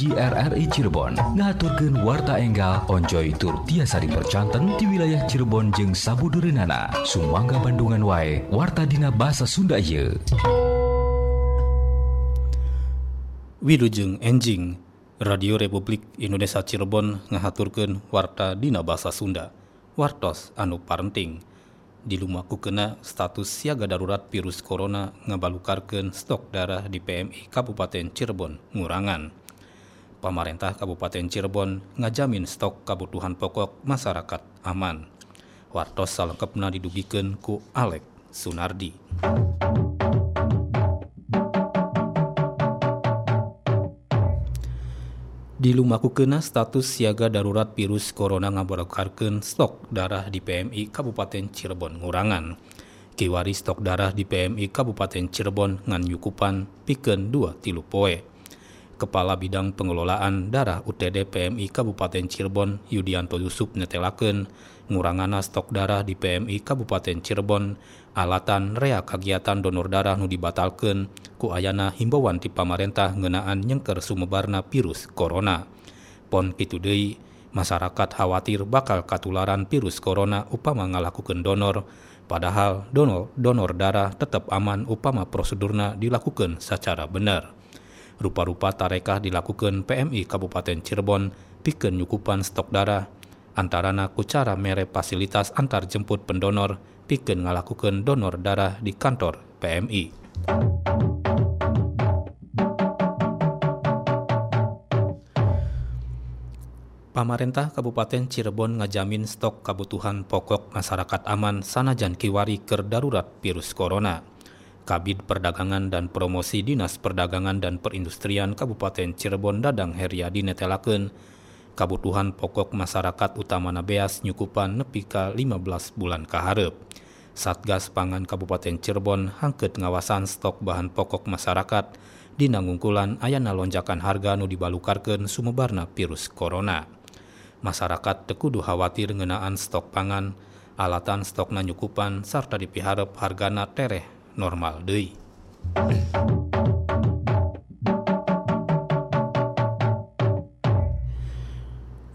hiji RRI Cirebon. Ngaturkeun warta enggal onjoy tur tiasa dipercanten di wilayah Cirebon jeung sabudureunana sumangga Bandungan wae warta dina bahasa Sunda ieu. Wilujeng enjing Radio Republik Indonesia Cirebon ngahaturkeun warta dina bahasa Sunda wartos anu parenting. Di lumaku kena status siaga darurat virus corona ngabalukarkeun stok darah di PMI Kabupaten Cirebon ngurangan. Pemerintah Kabupaten Cirebon ngajamin stok kebutuhan pokok masyarakat aman. Wartos salengkapna didugikeun ku Alek Sunardi. Di lumaku kena status siaga darurat virus corona ngabalukarkeun stok darah di PMI Kabupaten Cirebon ngurangan. Kiwari stok darah di PMI Kabupaten Cirebon ngan yukupan pikeun dua tilu poe. Kepala Bidang Pengelolaan Darah UTD PMI Kabupaten Cirebon Yudianto Yusuf netelakeun ngurangana stok darah di PMI Kabupaten Cirebon. Alatan rea kagiatan donor darah nu dibatalkan ku ayana himbauan ti pamarentah ngenaan nyengker sumebarna virus corona. Pon kitu deui masyarakat khawatir bakal katularan virus corona upama ngalakukan donor padahal donor donor darah tetap aman upama prosedurna dilakukan secara benar Rupa-rupa tarekah dilakukan PMI Kabupaten Cirebon pikeun nyukupan stok darah antarana ku cara mere fasilitas antar jemput pendonor pikeun ngalakukeun donor darah di kantor PMI. Pamarentah Kabupaten Cirebon ngajamin stok kebutuhan pokok masyarakat aman sanajan kiwari ker darurat virus corona. Kabid Perdagangan dan Promosi Dinas Perdagangan dan Perindustrian Kabupaten Cirebon Dadang Heriadi netelakeun kabutuhan pokok masyarakat utama Nabeas nyukupan nepi ka 15 bulan kaharep. Satgas Pangan Kabupaten Cirebon hangkeut ngawasan stok bahan pokok masyarakat dina ngungkulan ayana lonjakan harga nu dibalukarkeun sumebarna virus corona. Masyarakat tekudu khawatir ngeunaan stok pangan, alatan stok nyukupan sarta dipiharep hargana tereh normal deui.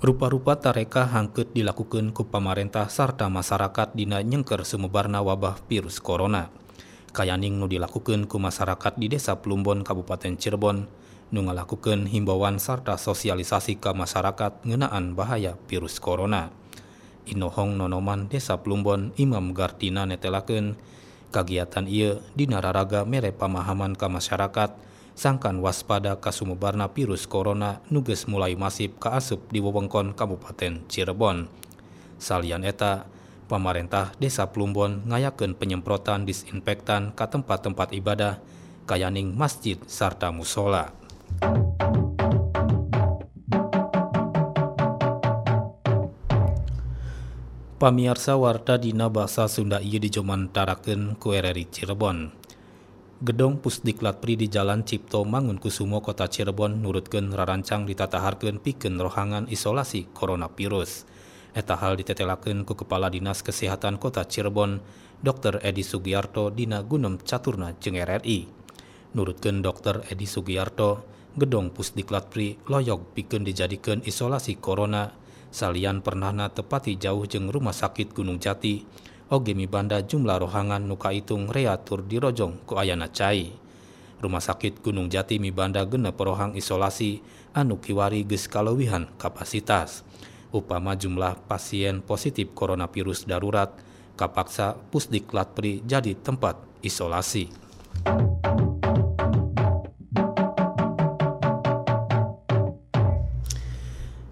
Rupa-rupa tareka hangkeut dilakukan ku pamarentah sarta masyarakat dina nyengker sumebarna wabah virus corona. Kayaning nu dilakukan ku masyarakat di Desa Plumbon Kabupaten Cirebon nu ngalakukeun himbauan sarta sosialisasi ke masyarakat ngeunaan bahaya virus corona. Inohong Nonoman Desa Plumbon Imam Gartina netelakeun kagiatan ieu dina raraga mere pamahaman ke masyarakat sangkan waspada ka sumebarna virus corona nuges mulai masif ka asup di wewengkon Kabupaten Cirebon. Salian eta, pemerintah Desa Plumbon ngayakeun penyemprotan disinfektan ka tempat-tempat ibadah kayaning masjid sarta musola. Pamiarsa warta dina bahasa Sunda ieu dijomantarakeun ku RRI Cirebon. Gedong Pusdiklat Pri di Jalan Cipto Mangunkusumo Kota Cirebon nurutkeun rarancang ditataharkeun pikeun rohangan isolasi coronavirus. Eta hal ditetelakeun ku Kepala Dinas Kesehatan Kota Cirebon, Dr. Edi Sugiarto dina Gunem Caturna jeung RRI. Nurutkeun Dr. Edi Sugiarto, gedong Pusdiklat Pri loyog pikeun dijadikeun isolasi corona salian pernahna tepati jauh jeung Rumah Sakit Gunung Jati oge mibanda jumlah rohangan nuka itung reatur di rojong ku ayana cai. Rumah sakit Gunung Jati mibanda genep rohang isolasi anu kiwari geus kalewihan kapasitas. Upama jumlah pasien positif coronavirus darurat kapaksa Pusdiklat Pri jadi tempat isolasi.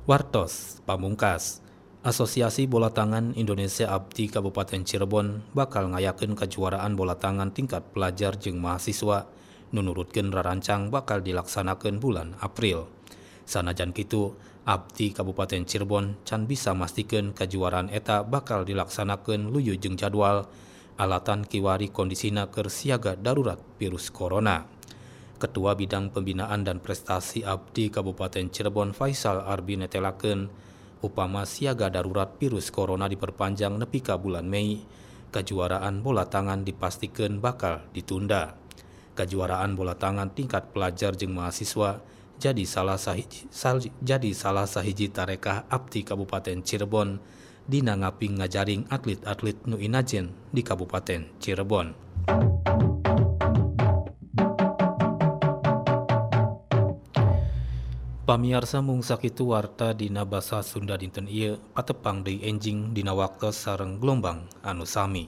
Wartos Pamungkas Asosiasi Bola Tangan Indonesia Abdi Kabupaten Cirebon bakal ngayakeun kejuaraan bola tangan tingkat pelajar jeung mahasiswa nunurutkeun rarancang bakal dilaksanakeun bulan April. Sanajan kitu, Abdi Kabupaten Cirebon can bisa mastikeun kejuaraan eta bakal dilaksanakeun luyu jeung jadwal alatan kiwari kondisina keur siaga darurat virus corona. Ketua Bidang Pembinaan dan Prestasi Abdi Kabupaten Cirebon Faisal Arbi netelakeun upama siaga darurat virus corona diperpanjang nepi ka bulan Mei, kejuaraan bola tangan dipastikan bakal ditunda. Kejuaraan bola tangan tingkat pelajar jeung mahasiswa jadi salah sahiji sal, jadi salah sahiji tarekah abdi Kabupaten Cirebon dina ngaping ngajaring atlet-atlet nu inajen di Kabupaten Cirebon. Pamiarsa mungsak itu warta dina basa Sunda dinten ieu patepang deui enjing dina waktu sareng gelombang anu sami.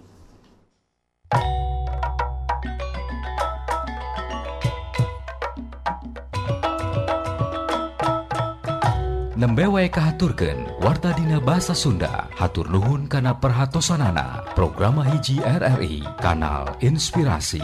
nembewe kahaturken warta dina bahasa Sunda hatur Nuhun kana perhatosanana programa hiji RRI kanal inspirasi